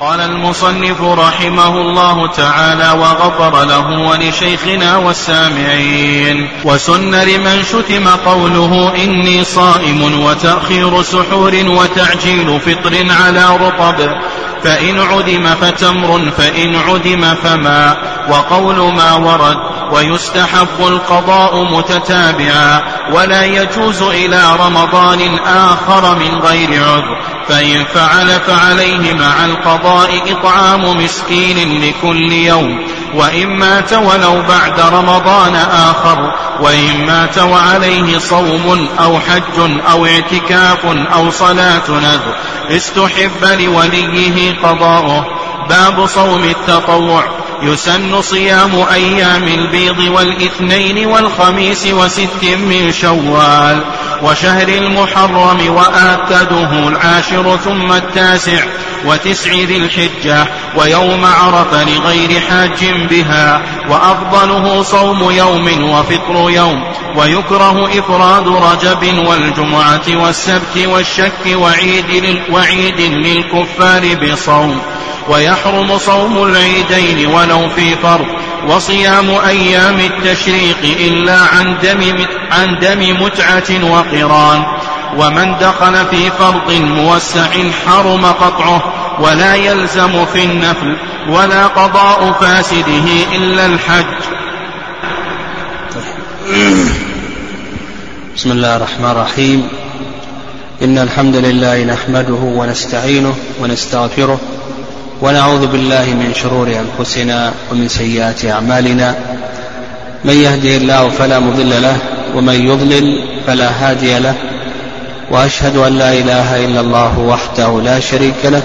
قال المصنف رحمه الله تعالى وغفر له ولشيخنا والسامعين وسن لمن شتم قوله إني صائم وتأخير سحور وتعجيل فطر على رطب فإن عدم فتمر فإن عدم فما وقول ما ورد ويستحب القضاء متتابعا ولا يجوز إلى رمضان آخر من غير عذر. فإن فعل فعليه مع القضاء إطعام مسكين لكل يوم وإن مات ولو بعد رمضان آخر وإن مات وعليه صوم أو حج أو اعتكاف أو صلاة نذر. استحب لوليه قضاؤه. باب صوم التطوع. يسن صيام أيام البيض والإثنين والخميس وست من شوال وشهر المحرم وآكده العاشر ثم التاسع وتسع ذي الحجة ويوم عرف لغير حاج بها وأفضله صوم يوم وفطر يوم ويكره إفراد رجب والجمعة والسبت والشك وعيد, وعيد للكفار بصوم ويحرم صوم العيدين ولو في فرض وصيام أيام التشريق إلا عن دم, عن دم متعة وقران ومن دخل في فرض موسع حرم قطعه ولا يلزم في النفل ولا قضاء فاسده إلا الحج. بسم الله الرحمن الرحيم. إن الحمد لله نحمده ونستعينه ونستغفره ونعوذ بالله من شرور أنفسنا ومن سيئات أعمالنا. من يهده الله فلا مضل له ومن يضلل فلا هادي له. وأشهد أن لا إله إلا الله وحده لا شريك له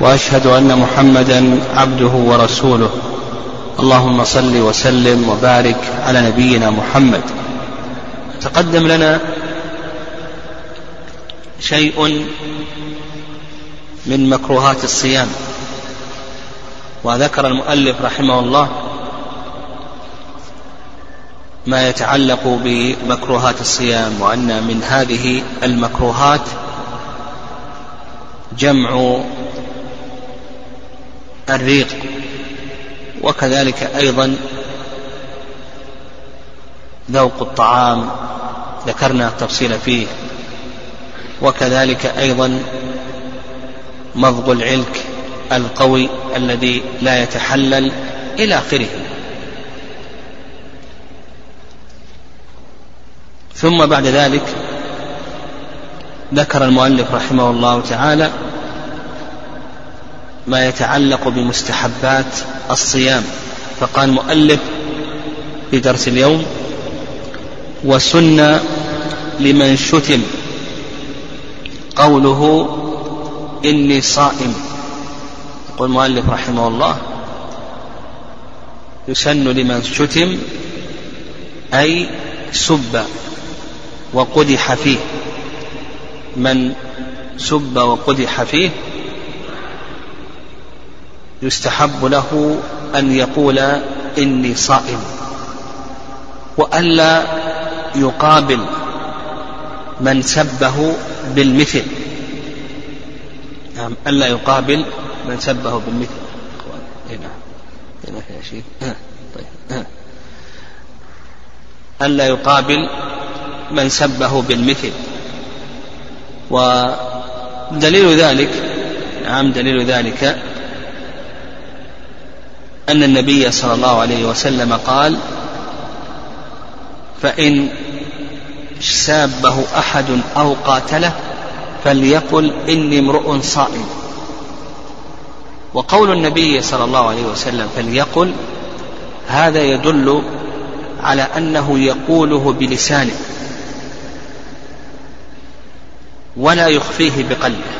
وأشهد أن محمدا عبده ورسوله. اللهم صل وسلم وبارك على نبينا محمد. تقدم لنا شيء من مكروهات الصيام. وذكر المؤلف رحمه الله ما يتعلق بمكروهات الصيام وأن من هذه المكروهات جمع الريق وكذلك أيضا ذوق الطعام ذكرنا التفصيل فيه وكذلك أيضا مضغ العلك القوي الذي لا يتحلل إلى آخره. ثم بعد ذلك ذكر المؤلف رحمه الله تعالى ما يتعلق بمستحبات الصيام فقال المؤلف في درس اليوم وسن لمن شتم قوله إني صائم. يقول المؤلف رحمه الله يسن لمن شتم أي سب وقدح فيه. من سب وقدح فيه يستحب له أن يقول إني صائم وألا يقابل من سبه بالمثل. نعم ألا يقابل من سبه بالمثل. إيه نعم. هنا إيه يا شيخ. طيب. ألا يقابل من سبه بالمثل. ودليل ذلك نعم دليل ذلك أن النبي صلى الله عليه وسلم قال فإن سابه أحد أو قاتله فليقل إني امرؤ صائم. وقول النبي صلى الله عليه وسلم فليقل هذا يدل على أنه يقوله بلسانه ولا يخفيه بقلبه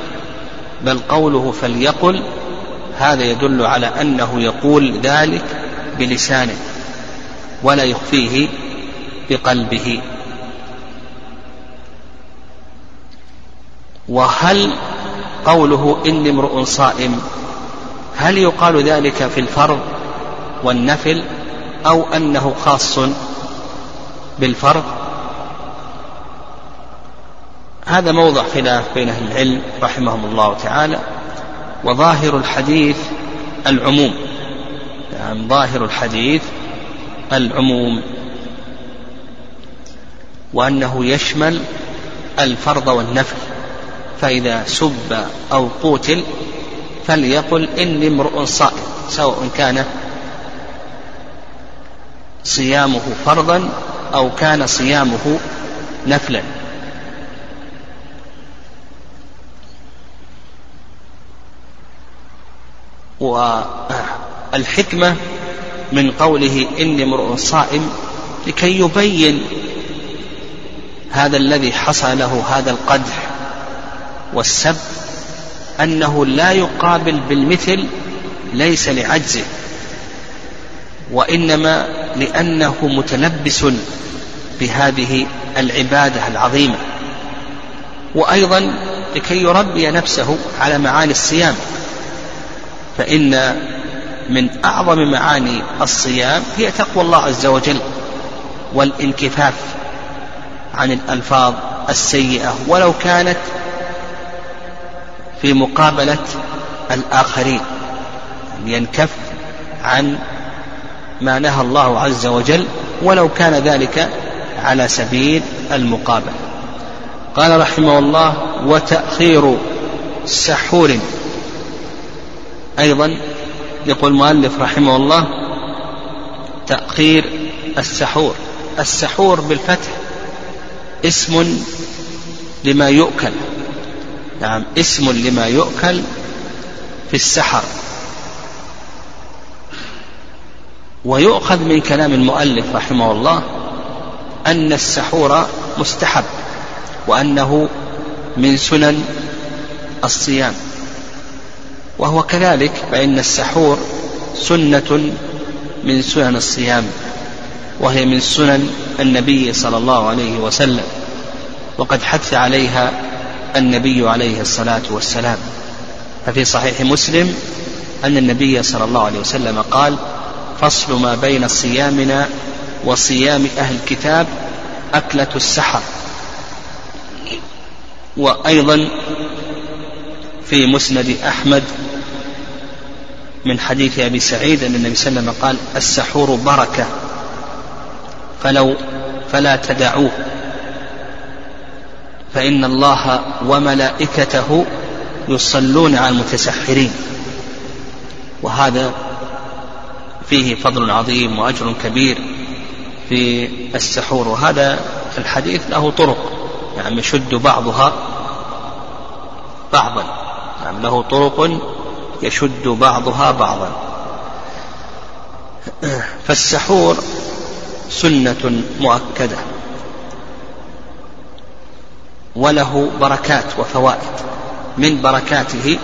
بل قوله فليقل هذا يدل على أنه يقول ذلك بلسانه ولا يخفيه بقلبه. وهل قوله إني امرؤ صائم؟ هل يقال ذلك في الفرض والنفل أو أنه خاص بالفرض؟ هذا موضع خلاف بين أهل العلم رحمهم الله تعالى وظاهر الحديث العموم. يعني ظاهر الحديث العموم. وأنه يشمل الفرض والنفل فإذا سب أو قوتل فليقل إني امرؤ صائم سواء كان صيامه فرضا أو كان صيامه نفلا. والحكمة من قوله إني امرؤ صائم لكي يبين هذا الذي حصل له هذا القدح والسب أنه لا يقابل بالمثل ليس لعجزه وإنما لأنه متلبس بهذه العبادة العظيمة. وأيضا لكي يربي نفسه على معاني الصيام فإن من أعظم معاني الصيام هي تقوى الله عز وجل والانكفاف عن الألفاظ السيئة ولو كانت في مقابلة الآخرين ينكف عن ما نهى الله عز وجل ولو كان ذلك على سبيل المقابلة. قال رحمه الله وتأخير سحور. أيضا يقول المؤلف رحمه الله تأخير السحور. السحور بالفتح اسم لما يؤكل. نعم. اسم لما يؤكل في السحر. ويؤخذ من كلام المؤلف رحمه الله أن السحور مستحب وأنه من سنن الصيام. وهو كذلك فإن السحور سنة من سنن الصيام وهي من سنن النبي صلى الله عليه وسلم. وقد حث عليها النبي عليه الصلاة والسلام. ففي صحيح مسلم أن النبي صلى الله عليه وسلم قال فصل ما بين صيامنا وصيام أهل الكتاب أكلة السحر. وأيضا في مسند أحمد من حديث أبي سعيد أن النبي صلى الله عليه وسلم قال السحور بركة فلو فلا تدعوه. فإن الله وملائكته يصلون على المتسحرين. وهذا فيه فضل عظيم وأجر كبير في السحور. وهذا الحديث له طرق يعني يشد بعضها بعضا. يعني له طرق يشد بعضها بعضا. فالسحور سنة مؤكدة. وله بركات وفوائد. من بركاته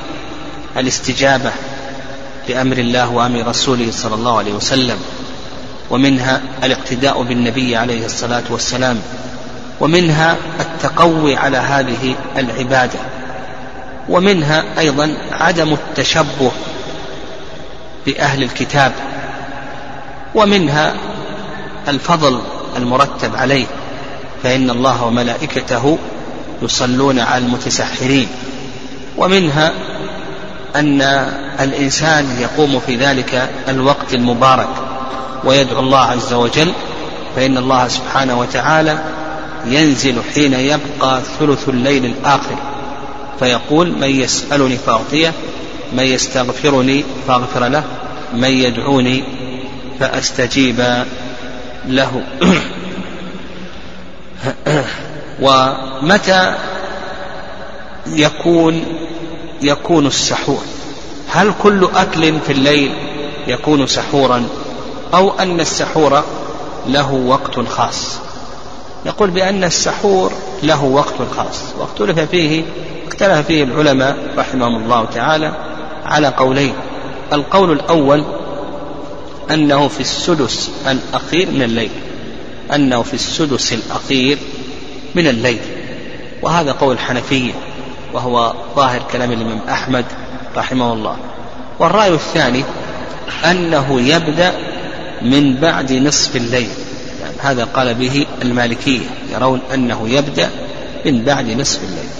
الاستجابة لأمر الله وأمر رسوله صلى الله عليه وسلم ومنها الاقتداء بالنبي عليه الصلاة والسلام ومنها التقوي على هذه العبادة ومنها أيضا عدم التشبه بأهل الكتاب ومنها الفضل المرتب عليه فإن الله وملائكته يصلون على المتسحرين. ومنها أن الإنسان يقوم في ذلك الوقت المبارك ويدعو الله عز وجل فإن الله سبحانه وتعالى ينزل حين يبقى ثلث الليل الآخر فيقول من يسألني فأعطيه من يستغفرني فأغفر له من يدعوني فأستجيب له. ومتى يكون يكون السحور؟ هل كل أكل في الليل يكون سحورا أو أن السحور له وقت خاص؟ يقول بأن السحور له وقت خاص. واختلف فيه اختلف فيه العلماء رحمهم الله تعالى على قولين. القول الأول أنه في السدس الأخير من الليل أنه في السدس الأخير من الليل. وهذا قول الحنفية وهو ظاهر كلام الإمام أحمد رحمه الله. والرأي الثاني أنه يبدأ من بعد نصف الليل. يعني هذا قال به المالكية يرون أنه يبدأ من بعد نصف الليل.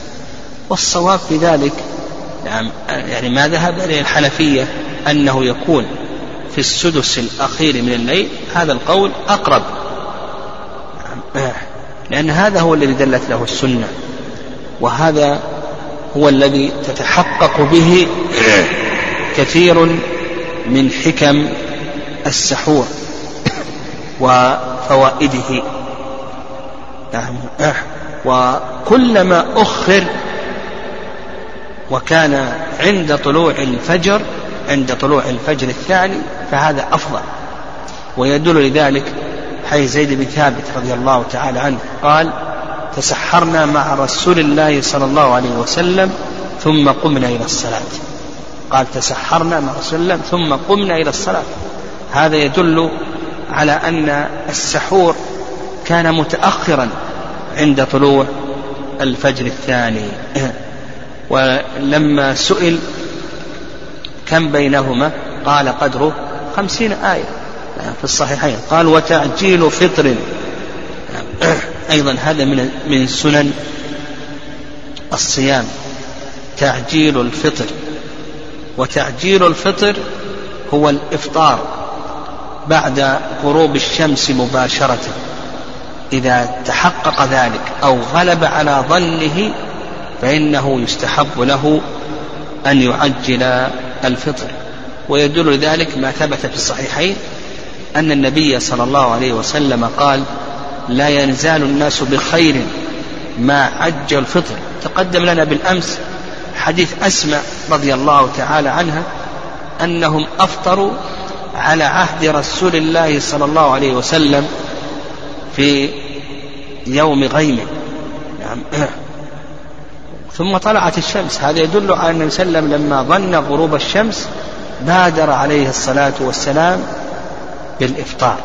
والصواب في ذلك نعم يعني ما ذهب إليه الحنفية أنه يكون في السدس الأخير من الليل هذا القول أقرب. لأن هذا هو الذي دلت له السنة وهذا هو الذي تتحقق به كثير من حكم السحور وفوائده. نعم. وكلما أخر وكان عند طلوع الفجر عند طلوع الفجر الثاني فهذا أفضل ويدل لذلك حي زيد بن ثابت رضي الله تعالى عنه قال تسحرنا مع رسول الله صلى الله عليه وسلم ثم قمنا إلى الصلاة. قال تسحرنا مع رسول الله ثم قمنا إلى الصلاة. هذا يدل على أن السحور كان متأخرا عند طلوع الفجر الثاني. ولما سئل كم بينهما؟ قال قدره خمسين آية. في الصحيحين. قال وتعجيل فطر. أيضا هذا من من سنن الصيام. تعجيل الفطر. وتعجيل الفطر هو الإفطار بعد غروب الشمس مباشرة. إذا تحقق ذلك أو غلب على ظنه فإنه يستحب له أن يعجل الفطر. ويدل ذلك ما ثبت في الصحيحين أن النبي صلى الله عليه وسلم قال لا ينزال الناس بخير ما عجل الفطر. تقدم لنا بالأمس حديث أسماء رضي الله تعالى عنها أنهم أفطروا على عهد رسول الله صلى الله عليه وسلم في يوم غيم. نعم. ثم طلعت الشمس. هذا يدل على النبي صلى الله عليه وسلم لما ظن غروب الشمس بادر عليه الصلاة والسلام بالإفطار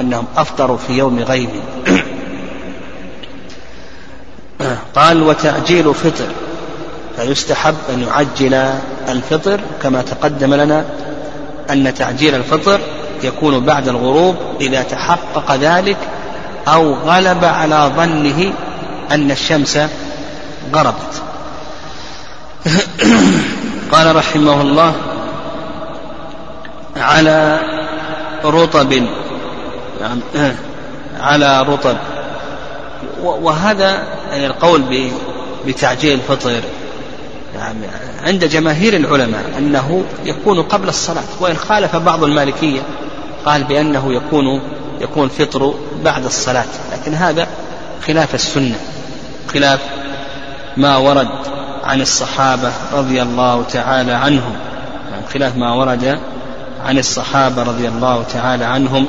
أنهم أفطروا في يوم غيم قال وتعجيل فطر فيستحب أن يعجل الفطر كما تقدم لنا أن تعجيل الفطر يكون بعد الغروب إذا تحقق ذلك أو غلب على ظنه أن الشمس غربت. قال رحمه الله على رطب يعني على رطب. وهذا يعني القول بتعجيل الفطر. يعني عند جماهير العلماء أنه يكون قبل الصلاة وإن خالف بعض المالكية قال بأنه يكون يكون فطر بعد الصلاة. لكن هذا خلاف السنة خلاف ما ورد عن الصحابة رضي الله تعالى عنهم. يعني خلاف ما ورد عن الصحابة رضي الله تعالى عنهم.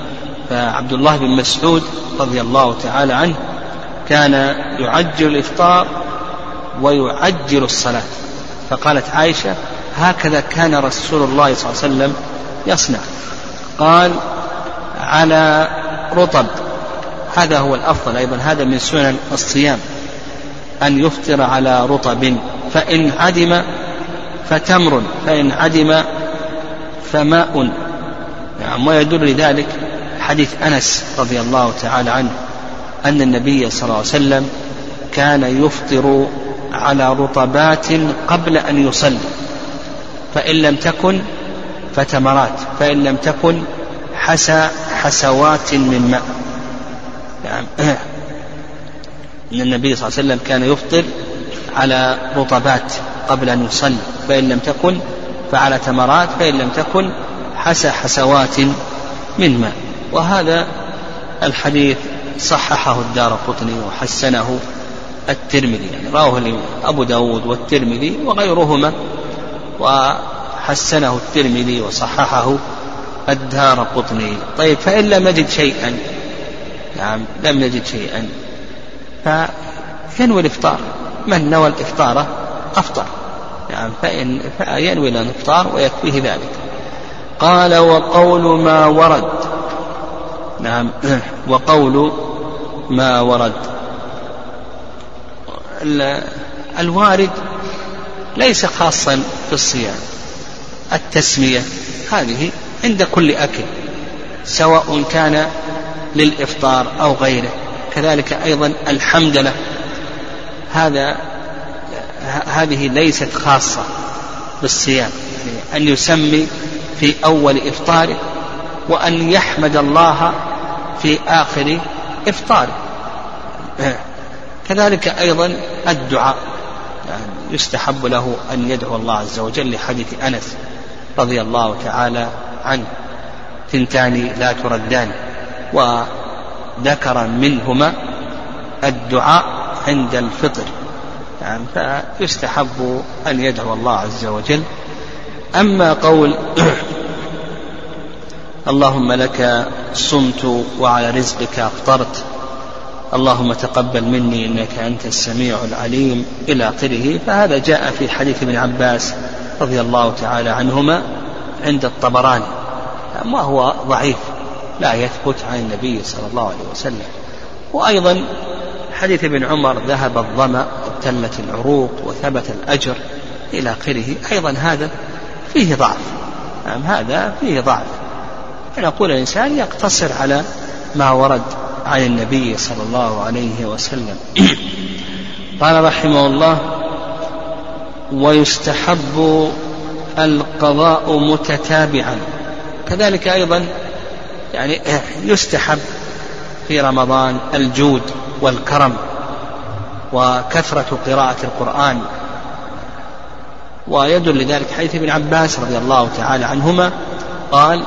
فعبد الله بن مسعود رضي الله تعالى عنه كان يعجل الإفطار ويعجل الصلاة. فقالت عائشة هكذا كان رسول الله صلى الله عليه وسلم يصنع. قال على رطب. هذا هو الأفضل أيضا هذا من سنن الصيام. أن يفطر على رطب. فإن عدم فتمر فإن عدم فماء. نعم ويدل لذلك حديث أنس رضي الله تعالى عنه أن النبي صلى الله عليه وسلم كان يفطر على رطبات قبل أن يصلي فإن لم تكن فتمرات فإن لم تكن حسى حسوات من ماء. نعم. أن النبي صلى الله عليه وسلم كان يفطر على رطبات قبل أن يصلي فإن لم تكن فعلى تمرات فإن لم تكن حسى حسوات من ماء. وهذا الحديث صححه الدار قطني وحسنه الترمذي يعني رواه أبو داود والترمذي وغيرهما وحسنه الترمذي وصححه الدار قطني. طيب فإن لم نجد شيئا نعم لم نجد شيئا فينوي الإفطار. من نوى الإفطار؟ أفطر. نعم فإن فينوي الإفطار ويكفيه ذلك. قال وقول ما ورد. نعم. وقول ما ورد. الوارد ليس خاصا في الصيام. التسمية هذه عند كل أكل سواء كان للإفطار أو غيره. كذلك أيضا الحمدلة هذا هذه ليست خاصة بالصيام يعني أن يسمي في أول إفطاره وأن يحمد الله في آخر إفطاره. كذلك أيضا الدعاء يعني يستحب له أن يدعو الله عز وجل لحديث أنس رضي الله تعالى عنه ثنتان لا تردان وذكر منهما الدعاء عند الفطر. يعني فيستحب أن يدعو الله عز وجل. أما قول اللهم لك صمت وعلى رزقك أفطرت اللهم تقبل مني إنك أنت السميع العليم إلى آخره. فهذا جاء في حديث ابن عباس رضي الله تعالى عنهما عند الطبراني وهو ضعيف لا يثبت عن النبي صلى الله عليه وسلم. وأيضا حديث ابن عمر ذهب الظمأ وابتلت العروق وثبت الأجر إلى آخره. أيضا هذا فيه ضعف. نعم هذا فيه ضعف. فنقول الإنسان يقتصر على ما ورد عن النبي صلى الله عليه وسلم. قال رحمه الله ويستحب القضاء متتابعا. كذلك أيضا يعني يستحب في رمضان الجود. والكرم وكثرة قراءة القرآن. ويدل لذلك حديث ابن عباس رضي الله تعالى عنهما قال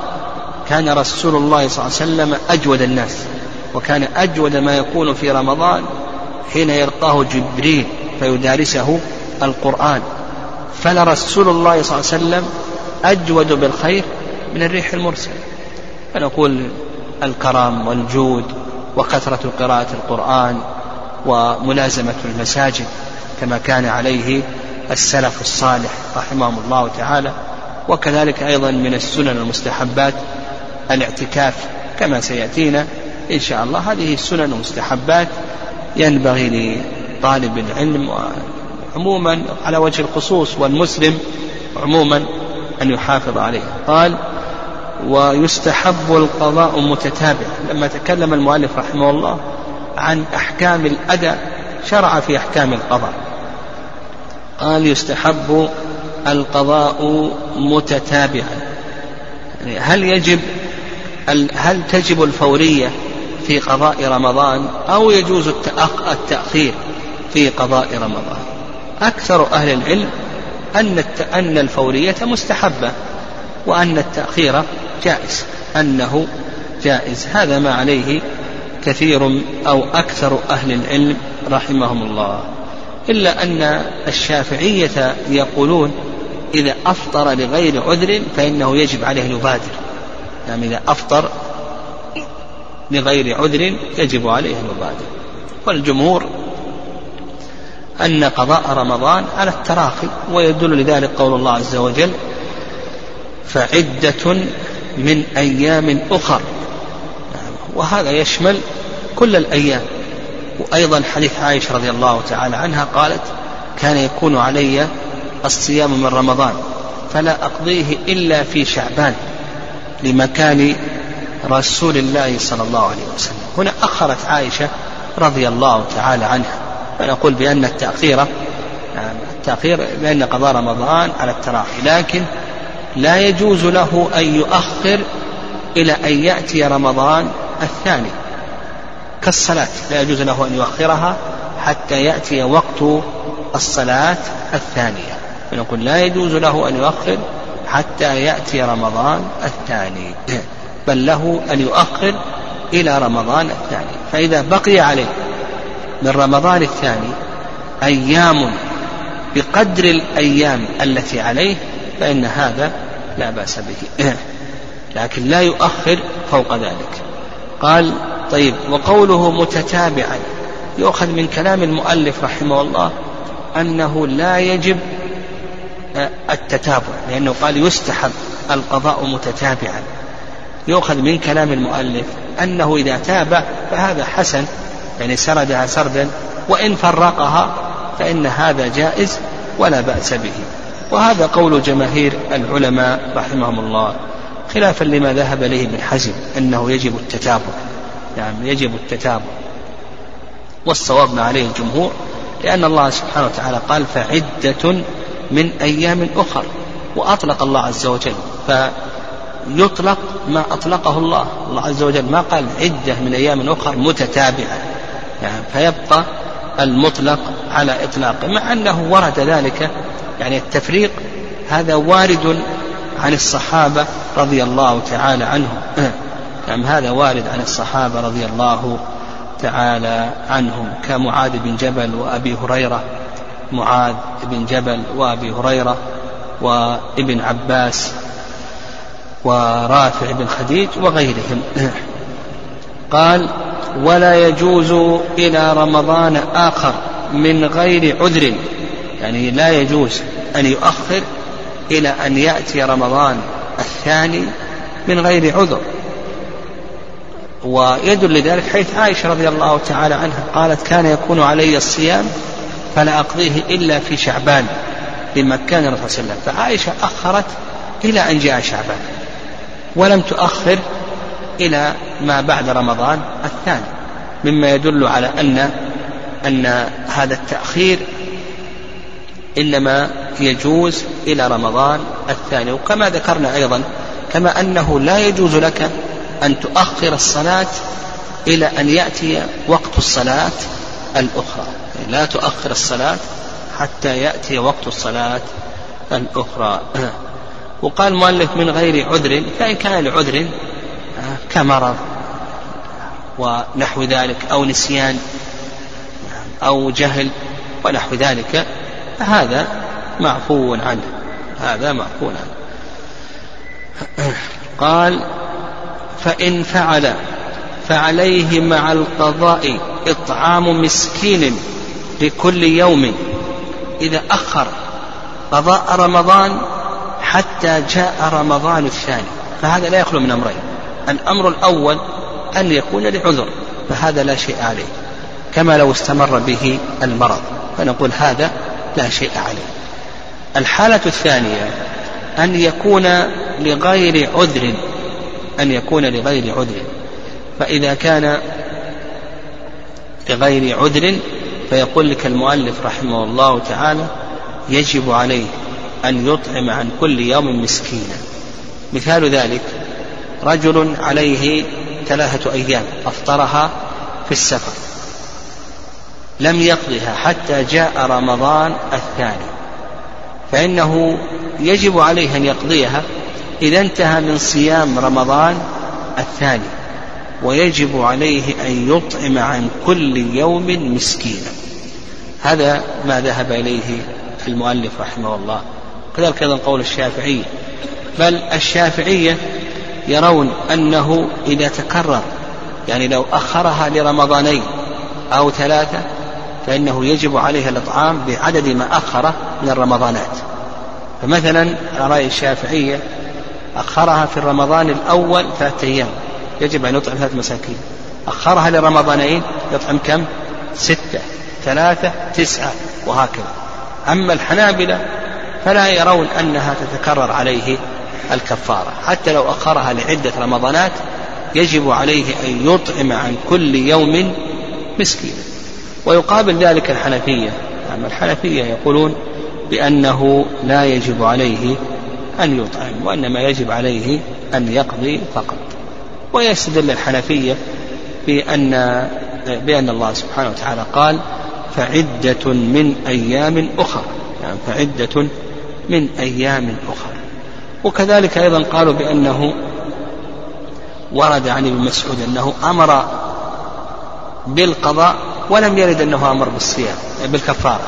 كان رسول الله صلى الله عليه وسلم أجود الناس وكان أجود ما يكون في رمضان حين يلقاه جبريل فيدارسه القرآن. فلرسول الله صلى الله عليه وسلم أجود بالخير من الريح المرسل فنقول الكرم والجود وكثرة قراءة القرآن وملازمة المساجد كما كان عليه السلف الصالح رحمهم الله تعالى وكذلك أيضا من السنن المستحبات الاعتكاف كما سيأتينا إن شاء الله. هذه السنن المستحبات ينبغي لطالب العلم عموما على وجه الخصوص والمسلم عموما أن يحافظ عليها. قال ويستحب القضاء متتابع. لما تكلم المؤلف رحمه الله عن أحكام الأداء شرع في أحكام القضاء. قال يستحب القضاء متتابعا. يعني هل يجب هل تجب الفورية في قضاء رمضان أو يجوز التأخير في قضاء رمضان؟ أكثر أهل العلم أن أن الفورية مستحبة وأن التأخير جائز أنه جائز. هذا ما عليه كثير أو أكثر أهل العلم رحمهم الله. إلا أن الشافعية يقولون إذا أفطر لغير عذر فإنه يجب عليه أن يبادر. يعني إذا أفطر لغير عذر يجب عليه أن يبادر. والجمهور أن قضاء رمضان على التراخي ويدل لذلك قول الله عز وجل فعدة من أيام أخر. وهذا يشمل كل الأيام. وأيضا حديث عائشة رضي الله تعالى عنها قالت كان يكون علي الصيام من رمضان فلا أقضيه إلا في شعبان لمكان رسول الله صلى الله عليه وسلم. هنا أخرت عائشة رضي الله تعالى عنها. فنقول بأن التأخير التأخير بأن قضاء رمضان على التراخي لكن لا يجوز له أن يؤخر إلى أن يأتي رمضان الثاني كالصلاة. لا يجوز له أن يؤخرها حتى يأتي وقت الصلاة الثانية. فنقول لا يجوز له أن يؤخر حتى يأتي رمضان الثاني. بل له أن يؤخر إلى رمضان الثاني. فإذا بقي عليه من رمضان الثاني أيام بقدر الأيام التي عليه فإن هذا لا بأس به. لكن لا يؤخر فوق ذلك. قال طيب وقوله متتابعا يؤخذ من كلام المؤلف رحمه الله أنه لا يجب آه، التتابع لأنه قال يستحب القضاء متتابعا. يؤخذ من كلام المؤلف أنه إذا تابع فهذا حسن يعني سردها سردا وإن فرقها فإن هذا جائز ولا بأس به. وهذا قول جماهير العلماء رحمهم الله خلافا لما ذهب إليه ابن حزم أنه يجب التتابع. يعني يجب التتابع. والصواب ما عليه الجمهور لأن الله سبحانه وتعالى قال فعدة من أيام أخر. وأطلق الله عز وجل فيطلق ما أطلقه الله. الله عز وجل ما قال عدة من أيام أخر متتابعة. يعني فيبقى المطلق على إطلاقه مع أنه ورد ذلك يعني التفريق هذا وارد عن الصحابة رضي الله تعالى عنهم. نعم هذا وارد عن الصحابة رضي الله تعالى عنهم كمعاذ بن جبل وأبي هريرة معاذ بن جبل وأبي هريرة وابن عباس ورافع بن خديج وغيرهم. قال ولا يجوز إلى رمضان آخر من غير عذر. يعني لا يجوز أن يؤخر إلى أن يأتي رمضان الثاني من غير عذر. ويدل لذلك حيث عائشة رضي الله تعالى عنها قالت كان يكون علي الصيام فلا أقضيه إلا في شعبان لمكان الرسول صلى الله عليه وسلم. فعائشة أخرت إلى أن جاء شعبان ولم تؤخر إلى ما بعد رمضان الثاني مما يدل على أن أن هذا التأخير إنما يجوز إلى رمضان الثاني. وكما ذكرنا أيضا كما أنه لا يجوز لك أن تؤخر الصلاة إلى أن يأتي وقت الصلاة الأخرى. يعني لا تؤخر الصلاة حتى يأتي وقت الصلاة الأخرى. وقال المؤلف من غير عذر فإن كان لعذر كمرض ونحو ذلك أو نسيان أو جهل ونحو ذلك هذا معفو عنه هذا معفو عنه. قال فإن فعل فعليه مع القضاء إطعام مسكين لكل يوم. إذا أخر قضاء رمضان حتى جاء رمضان الثاني فهذا لا يخلو من أمرين. الأمر الأول أن يكون لعذر فهذا لا شيء عليه كما لو استمر به المرض فنقول هذا لا شيء عليه. الحالة الثانية أن يكون لغير عذر أن يكون لغير عذر فإذا كان لغير عذر فيقول لك المؤلف رحمه الله تعالى يجب عليه أن يطعم عن كل يوم مسكينا. مثال ذلك رجل عليه ثلاثة أيام أفطرها في السفر. لم يقضها حتى جاء رمضان الثاني. فإنه يجب عليه أن يقضيها إذا انتهى من صيام رمضان الثاني ويجب عليه أن يطعم عن كل يوم مسكينا هذا ما ذهب إليه المؤلف رحمه الله. كذلك أيضا قول الشافعية بل الشافعية يرون أنه إذا تكرر يعني لو أخرها لرمضانين أو ثلاثة فإنه يجب عليه الإطعام بعدد ما أخره من الرمضانات. فمثلا على رأي الشافعية أخرها في الرمضان الأول ثلاثة أيام يجب أن يطعم ثلاثة مساكين. أخرها لرمضانين يطعم كم؟ ستة ثلاثة تسعة وهكذا. أما الحنابلة فلا يرون أنها تتكرر عليه الكفارة. حتى لو أخرها لعدة رمضانات يجب عليه أن يطعم عن كل يوم مسكينا. ويقابل ذلك الحنفية. أما الحنفية يقولون بأنه لا يجب عليه أن يطعم وإنما يجب عليه أن يقضي فقط. ويستدل الحنفية بأن بأن الله سبحانه وتعالى قال فعدة من أيام أخرى يعني فعدة من أيام أخرى وكذلك أيضا قالوا بأنه ورد عن ابن مسعود أنه أمر بالقضاء ولم يرد أنه أمر بالصيام بالكفارة.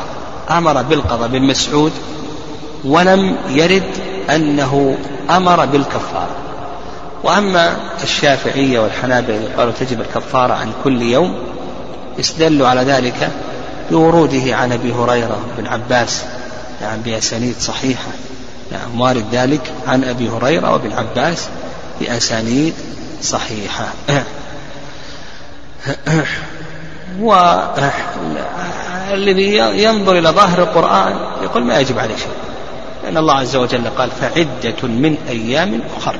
أمر بالقضاء بن مسعود ولم يرد أنه أمر بالكفارة. وأما الشافعية والحنابلة قالوا تجب الكفارة عن كل يوم استدلوا على ذلك بوروده عن أبي هريرة بن عباس يعني بأسانيد صحيحة. نعم وارد ذلك عن أبي هريرة وابن عباس بأسانيد صحيحة. والذي ينظر إلى ظاهر القرآن يقول ما يجب عليه شيء. لأن الله عز وجل قال فعدة من أيام أخر.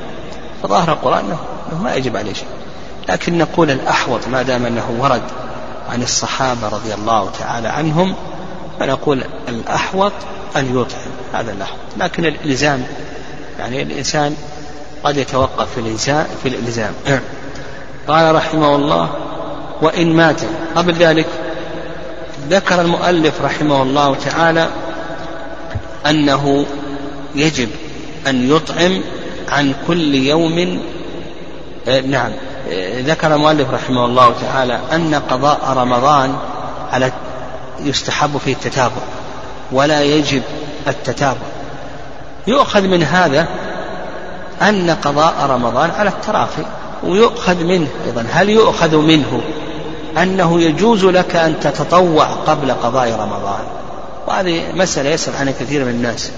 فظاهر القرآن أنه ما يجب عليه شيء. لكن نقول الأحوط ما دام أنه ورد عن الصحابة رضي الله تعالى عنهم فنقول الأحوط أن يطعم هذا الأحوط. لكن الإلزام يعني الإنسان قد يتوقف في الإلزام في الإلزام. قال رحمه الله وإن مات. قبل ذلك ذكر المؤلف رحمه الله تعالى أنه يجب أن يطعم عن كل يوم. آه، نعم. آه، ذكر المؤلف رحمه الله تعالى أن قضاء رمضان على يستحب فيه التتابع ولا يجب التتابع. يؤخذ من هذا أن قضاء رمضان على التراخي ويؤخذ منه أيضا. هل يؤخذ منه أنه يجوز لك أن تتطوع قبل قضاء رمضان؟ وهذه مسألة يسأل عنها كثير من الناس.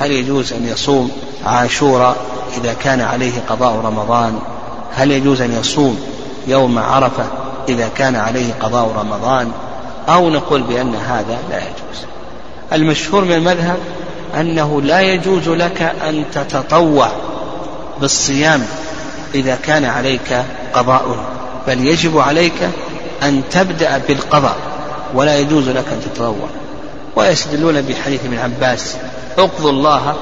هل يجوز أن يصوم عاشوراء إذا كان عليه قضاء رمضان؟ هل يجوز أن يصوم يوم عرفة إذا كان عليه قضاء رمضان؟ أو نقول بأن هذا لا يجوز. المشهور من المذهب أنه لا يجوز لك أن تتطوع بالصيام إذا كان عليك قضاء بل يجب عليك أن تبدأ بالقضاء ولا يجوز لك أن تتطوع. ويستدلون بحديث ابن عباس اقضوا الله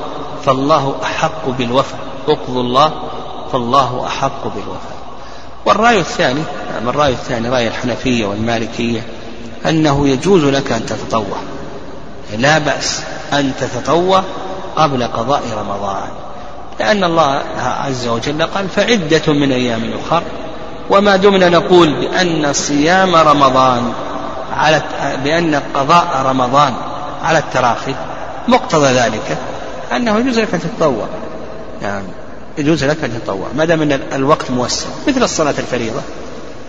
فالله أحق بالوفاء اقضوا الله فالله أحق بالوفاء. والرأي الثاني نعم الرأي الثاني رأي الحنفية والمالكية أنه يجوز لك أن تتطوع. لا بأس أن تتطوع قبل قضاء رمضان. لأن الله عز وجل قال فعدة من أيام أخر. وما دمنا نقول بأن صيام رمضان على بأن قضاء رمضان على التراخي مقتضى ذلك أنه يجوز لك أن تتطوع. نعم يجوز لك أن تتطوع. ما دام أن الوقت موسع مثل الصلاة الفريضة.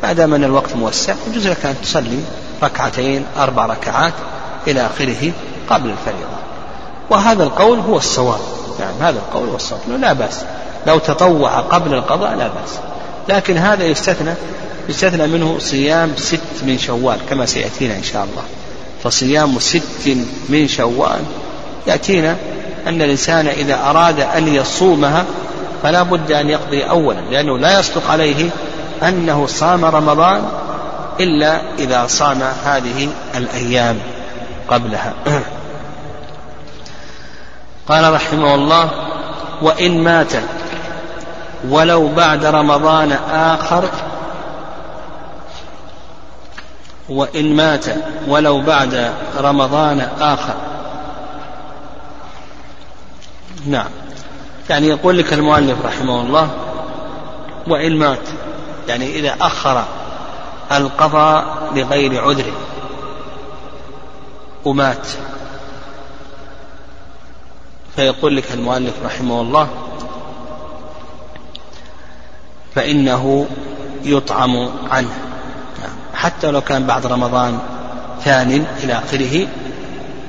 ما دام أن الوقت موسع يجوز لك أن تصلي. ركعتين أربع ركعات إلى آخره قبل الفريضة. وهذا القول هو الصواب. نعم هذا القول هو الصواب. لا بأس. لو تطوع قبل القضاء لا بأس. لكن هذا يستثنى يستثنى منه صيام ست من شوال كما سيأتينا إن شاء الله. فصيام ست من شوال يأتينا أن الإنسان إذا أراد أن يصومها فلا بد أن يقضي أولا لأنه لا يصدق عليه أنه صام رمضان إلا إذا صام هذه الأيام قبلها. قال رحمه الله وإن مات ولو بعد رمضان آخر وإن مات ولو بعد رمضان آخر. نعم. يعني يقول لك المؤلف رحمه الله وإن مات يعني إذا أخر القضاء لغير عذر. ومات. فيقول لك المؤلف رحمه الله فإنه يطعم عنه. حتى لو كان بعد رمضان ثان إلى آخره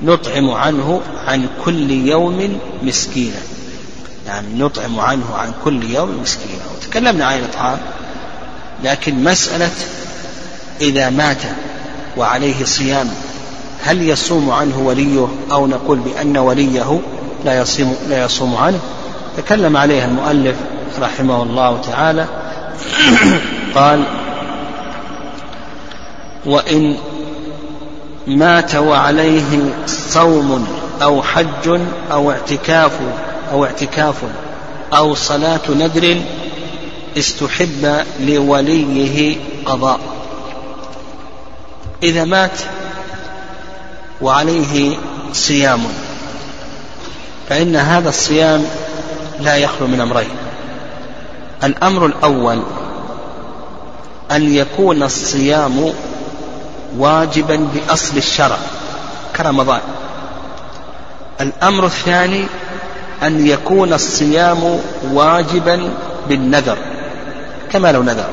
نطعم عنه عن كل يوم مسكينا. يعني نطعم عنه عن كل يوم مسكينا. وتكلمنا عن الإطعام لكن مسألة إذا مات وعليه صيام هل يصوم عنه وليه؟ أو نقول بأن وليه لا يصوم لا يصوم عنه. تكلم عليها المؤلف رحمه الله تعالى. قال وإن مات وعليه صوم أو حج أو اعتكاف أو اعتكاف أو صلاة ندر استحب لوليه قضاء. إذا مات وعليه صيام. فإن هذا الصيام لا يخلو من أمرين. الأمر الأول أن يكون الصيام واجبا بأصل الشرع كرمضان. الأمر الثاني أن يكون الصيام واجبا بالنذر كما لو نذر.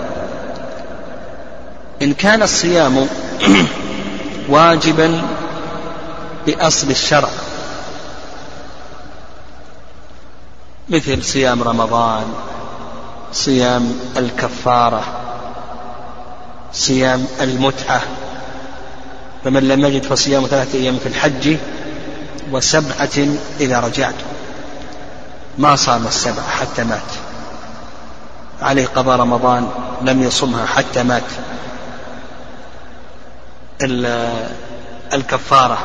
إن كان الصيام واجبا بأصل الشرع. مثل صيام رمضان صيام الكفارة صيام المتعة. فمن لم يجد فصيام ثلاثة أيام في الحج وسبعة إذا رجعت. ما صام السبع حتى مات. عليه قضاء رمضان لم يصمها حتى مات. الكفارة.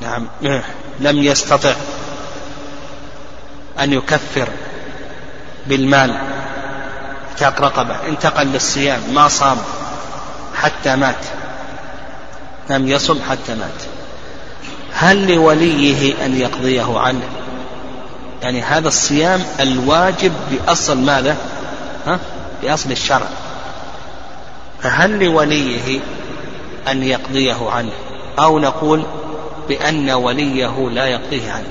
نعم. لم يستطع أن يكفر بالمال اعتاق رقبة انتقل للصيام ما صام حتى مات. لم يصم حتى مات. هل لوليه أن يقضيه عنه؟ يعني هذا الصيام الواجب بأصل ماذا؟ ها؟ بأصل الشرع. فهل لوليه أن يقضيه عنه؟ أو نقول بأن وليه لا يقضيه عنه.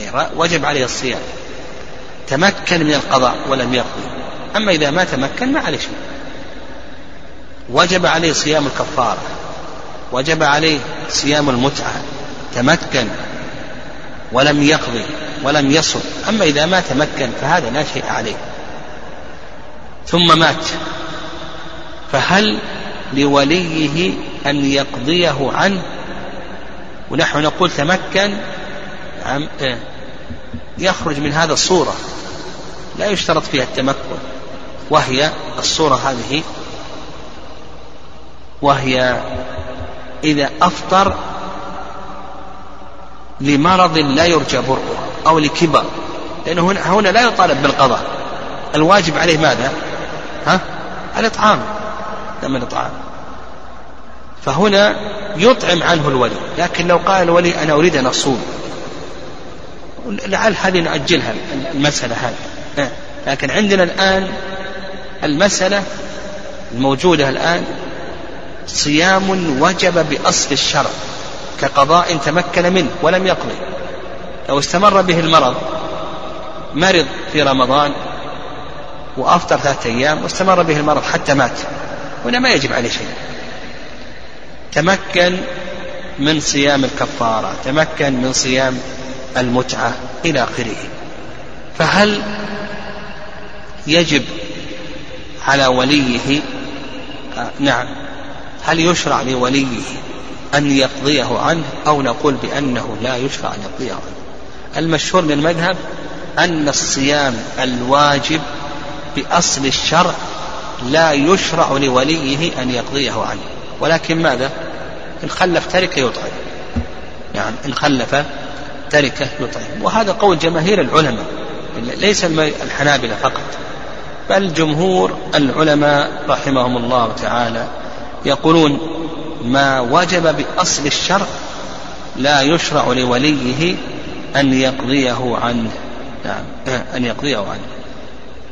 يعني وجب عليه الصيام. تمكن من القضاء ولم يقضي أما إذا ما تمكن ما عليه شيء. وجب عليه صيام الكفارة. وجب عليه صيام المتعة. تمكن. ولم يقضي ولم يصم. أما إذا ما تمكن فهذا لا شيء عليه. ثم مات. فهل لوليه أن يقضيه عنه؟ ونحن نقول تمكن إيه، يخرج من هذا الصورة. لا يشترط فيها التمكن. وهي الصورة هذه. وهي إذا أفطر لمرض لا يرجى برؤه أو لكبر. لأنه هنا, هنا لا يطالب بالقضاء. الواجب عليه ماذا؟ ها؟ الإطعام. دم الإطعام فهنا يطعم عنه الولي لكن لو قال الولي أنا أريد أن أصوم. لعل هذه نأجلها المسألة هذه. لكن عندنا الآن المسألة الموجودة الآن صيام وجب بأصل الشرع كقضاء تمكن منه ولم يقضي. لو استمر به المرض مرض في رمضان وأفطر ثلاثة أيام واستمر به المرض حتى مات. هنا ما يجب عليه شيء. تمكن من صيام الكفارة تمكن من صيام المتعة إلى آخره. فهل يجب على وليه آه نعم هل يشرع لوليه أن يقضيه عنه أو نقول بأنه لا يشرع أن يقضيه عنه؟ المشهور من المذهب أن الصيام الواجب بأصل الشرع لا يشرع لوليه أن يقضيه عنه ولكن ماذا؟ إن خلف تركة يطعم. نعم إن خلف تركة يطعم. وهذا قول جماهير العلماء ليس الحنابلة فقط. بل جمهور العلماء رحمهم الله تعالى يقولون ما وجب بأصل الشرع لا يشرع لوليه أن يقضيه عنه. نعم أن يقضيه عنه.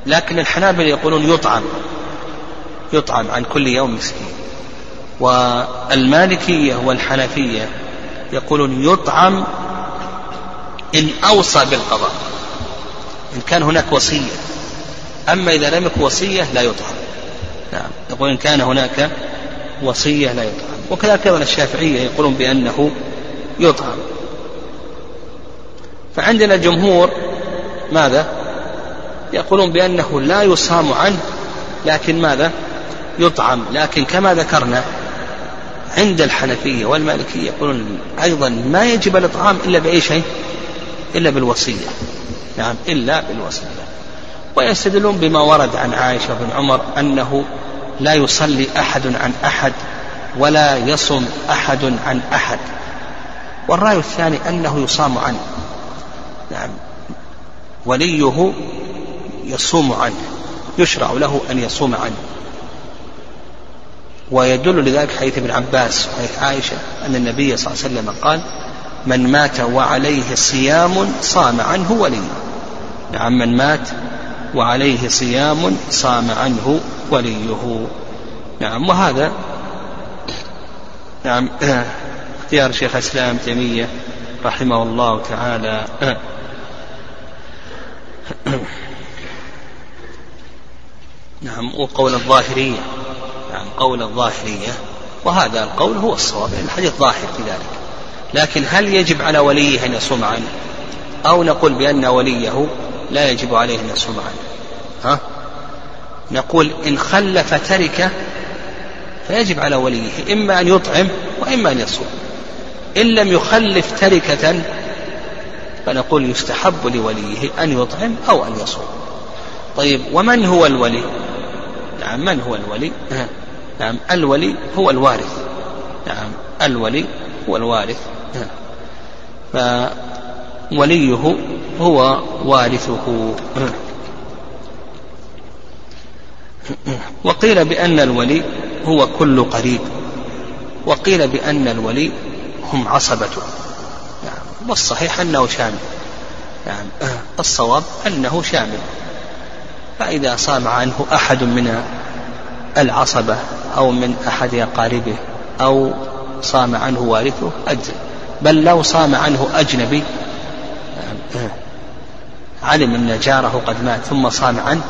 لكن الحنابلة يقولون يطعم. يطعم عن كل يوم مسكين. والمالكية والحنفية يقولون يطعم إن أوصى بالقضاء إن كان هناك وصية. أما إذا لم يكن وصية لا يطعم. نعم يقول إن كان هناك وصية لا يطعم. وكذلك أيضا الشافعية يقولون بأنه يطعم. فعندنا جمهور ماذا؟ يقولون بأنه لا يصام عنه لكن ماذا؟ يطعم. لكن كما ذكرنا عند الحنفية والمالكية يقولون أيضا ما يجب الإطعام إلا بأي شيء إلا بالوصية. نعم إلا بالوصية. ويستدلون بما ورد عن عائشة بن عمر أنه لا يصلي أحد عن أحد ولا يصم أحد عن أحد. والرأي الثاني أنه يصام عنه نعم وليه يصوم عنه يشرع له أن يصوم عنه ويدل لذلك حديث ابن عباس وحديث عائشة أن النبي صلى الله عليه وسلم قال من مات وعليه صيام صام عنه وليه نعم من مات وعليه صيام صام عنه وليه. نعم وهذا نعم اختيار شيخ الإسلام تيمية رحمه الله تعالى. نعم وقول الظاهرية. نعم قول الظاهرية وهذا القول هو الصواب الحديث ظاهر في ذلك. لكن هل يجب على وليه أن يصوم عنه؟ أو نقول بأن وليه لا يجب عليه أن يصوم عنه؟ ها؟ نقول إن خلف تركة فيجب على وليه إما أن يطعم وإما أن يصوم. إن لم يخلف تركة فنقول يستحب لوليه أن يطعم أو أن يصوم. طيب ومن هو الولي؟ نعم من هو الولي؟ نعم. الولي هو الوارث. نعم الولي هو الوارث. فوليه هو وارثه. وقيل بأن الولي هو كل قريب. وقيل بأن الولي هم عصبته والصحيح أنه شامل. الصواب أنه شامل. فإذا صام عنه أحد من العصبة أو من أحد أقاربه أو صام عنه وارثه أجزل بل لو صام عنه أجنبي علم أن جاره قد مات ثم صام عنه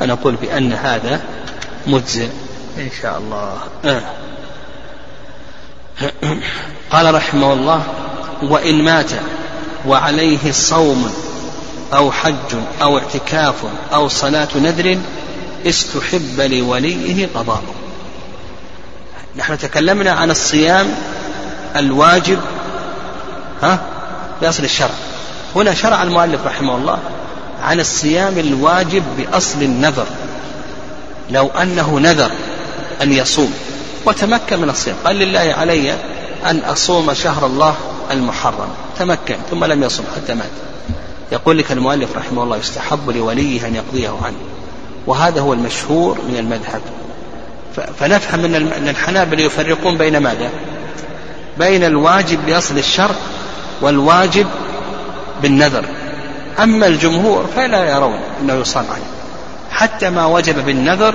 فنقول بأن هذا مجزئ. إن شاء الله. قال رحمه الله وإن مات وعليه صوم أو حج أو اعتكاف أو صلاة نذر استحب لوليه قضاءه. نحن تكلمنا عن الصيام الواجب ها؟ بأصل الشرع. هنا شرع المؤلف رحمه الله عن الصيام الواجب بأصل النذر. لو أنه نذر أن يصوم وتمكن من الصيام. قال لله علي أن أصوم شهر الله المحرم. تمكن ثم لم يصم حتى مات. يقول لك المؤلف رحمه الله يستحب لوليه أن يقضيه عنه. وهذا هو المشهور من المذهب. فنفهم أن الحنابلة يفرقون بين ماذا؟ بين الواجب بأصل الشرع والواجب بالنذر. أما الجمهور فلا يرون أنه يصام عنه حتى ما وجب بالنذر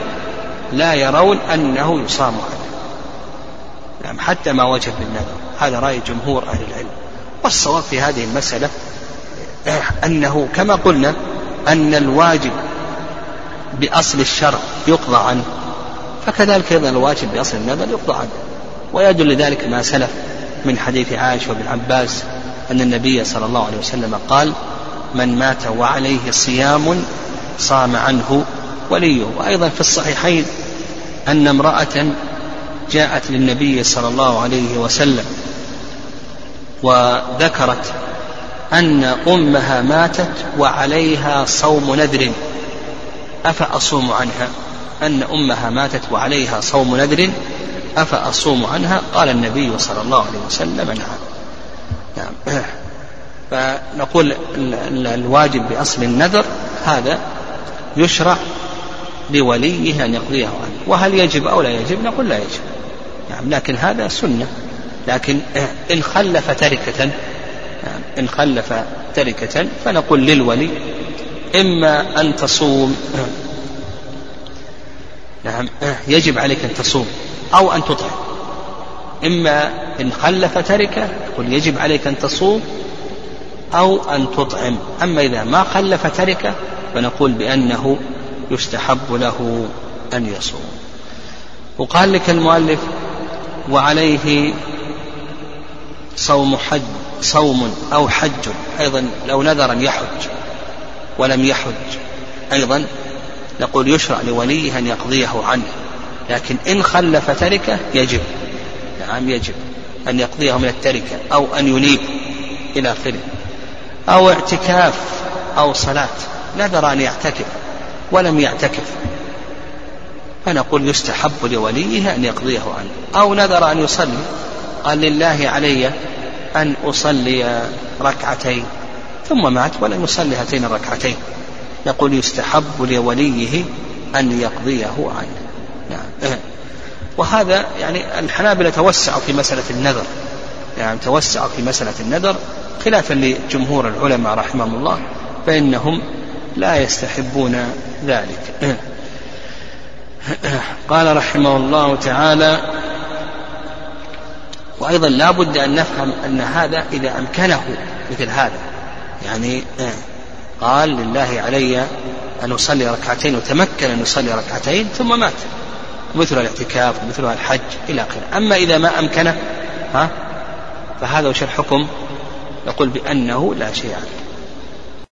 لا يرون أنه يصام عنه نعم حتى ما وجب بالنذر. هذا رأي جمهور أهل العلم. والصواب في هذه المسألة أنه كما قلنا أن الواجب بأصل الشرع يقضى عنه. فكذلك أيضا الواجب بأصل النذر يقضى عنه. ويدل لذلك ما سلف من حديث عائشة وابن عباس أن النبي صلى الله عليه وسلم قال من مات وعليه صيام صام عنه وليه. وأيضا في الصحيحين أن امرأة جاءت للنبي صلى الله عليه وسلم وذكرت أن أمها ماتت وعليها صوم نذر. أفأصوم عنها؟ أن أمها ماتت وعليها صوم نذر. أفأصوم عنها؟ قال النبي صلى الله عليه وسلم نعم. نعم. فنقول الواجب بأصل النذر هذا يشرع لوليه أن يقضيه عنه. وهل يجب أو لا يجب؟ نقول لا يجب. نعم لكن هذا سنة. لكن إن خلف تركة إن خلف تركة فنقول للولي إما أن تصوم. نعم يجب عليك أن تصوم أو أن تطعم. إما إن خلف تركة يقول يجب عليك أن تصوم أو أن تطعم. أما إذا ما خلف تركة فنقول بأنه يستحب له أن يصوم. وقال لك المؤلف وعليه صوم حج. صوم أو حج أيضا لو نذر أن يحج ولم يحج. أيضا نقول يشرع لوليه أن يقضيه عنه لكن إن خلف تركة يجب. نعم يجب أن يقضيه من التركة أو أن ينيب إلى آخره. أو اعتكاف أو صلاة نذر أن يعتكف ولم يعتكف. فنقول يستحب لوليه أن يقضيه عنه. أو نذر أن يصلي قال لله علي أن أصلي ركعتين ثم مات ولم يصلي هاتين الركعتين. يقول يستحب لوليه أن يقضيه عنه نعم. وهذا يعني الحنابلة توسعوا في مسألة النذر. يعني توسعوا في مسألة النذر خلافا لجمهور العلماء رحمهم الله فإنهم لا يستحبون ذلك. قال رحمه الله تعالى وأيضا لا بد أن نفهم أن هذا إذا أمكنه مثل هذا. يعني قال لله علي أن أصلي ركعتين وتمكن أن يصلي ركعتين ثم مات. مثل الاعتكاف ومثل الحج إلى آخره. أما إذا ما أمكنه ها فهذا وش الحكم نقول بأنه لا شيء عليه.